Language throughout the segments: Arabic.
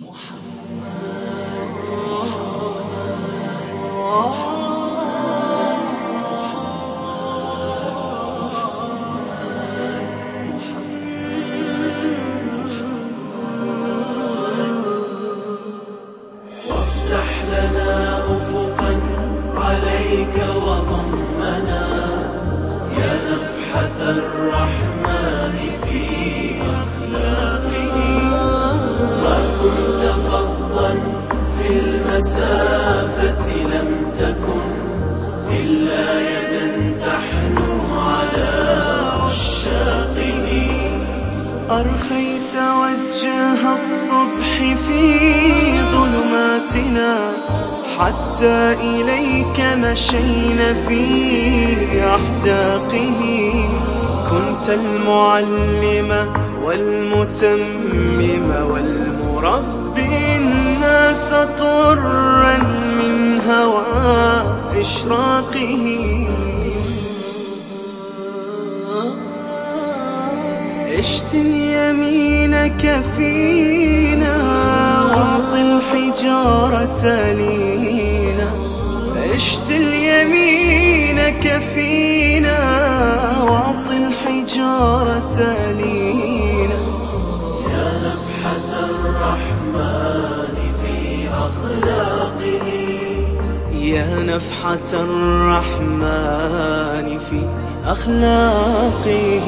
وافتح أرخيت وجه الصبح في ظلماتنا حتى إليك مشينا في أحداقه. كنت المعلم والمتمم والمربي الناس طرا من هوى إشراقه. اشتل يمينك فينا وأعطي الحجارة لينا اشتل يمينك فينا وأعطي الحجارة لينا يا نفحة الرحمن في أخلاقه. يا نفحة الرحمن في أخلاقه.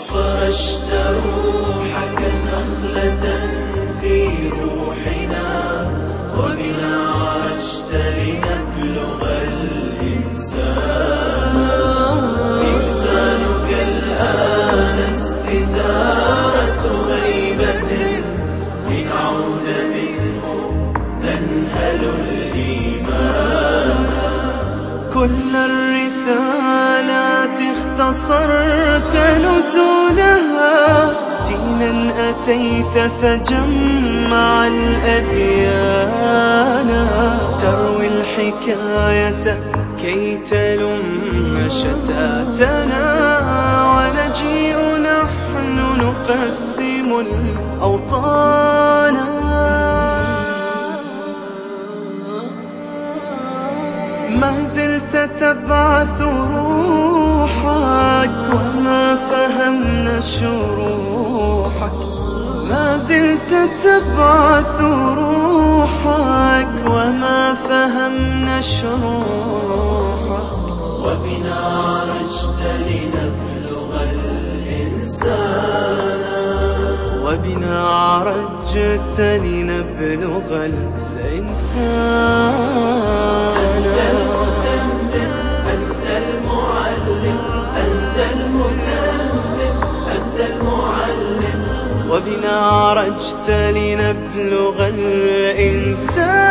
وفرشت روحك نخلة في روحنا وبنا عرجت لنبلغ الإنسان. إنسانك الآن استثارة غيبة لنعود منه ننهل الإيمان. كل الرسالات اختصرت دينا أتيت فجمع الأديان. تروي الحكاية كي تلم شتاتنا. ونجيء نحن نقسم الأوطان. ما زلت تبعث روحك وما فهمنا ما زلت تبعث روحك وما فهمنا شروحك. وبنا عرجت لنبلغ الإنسان. وبنا عرجت لنبلغ الإنسان. وبنا عرجت لنبلغ الإنسان.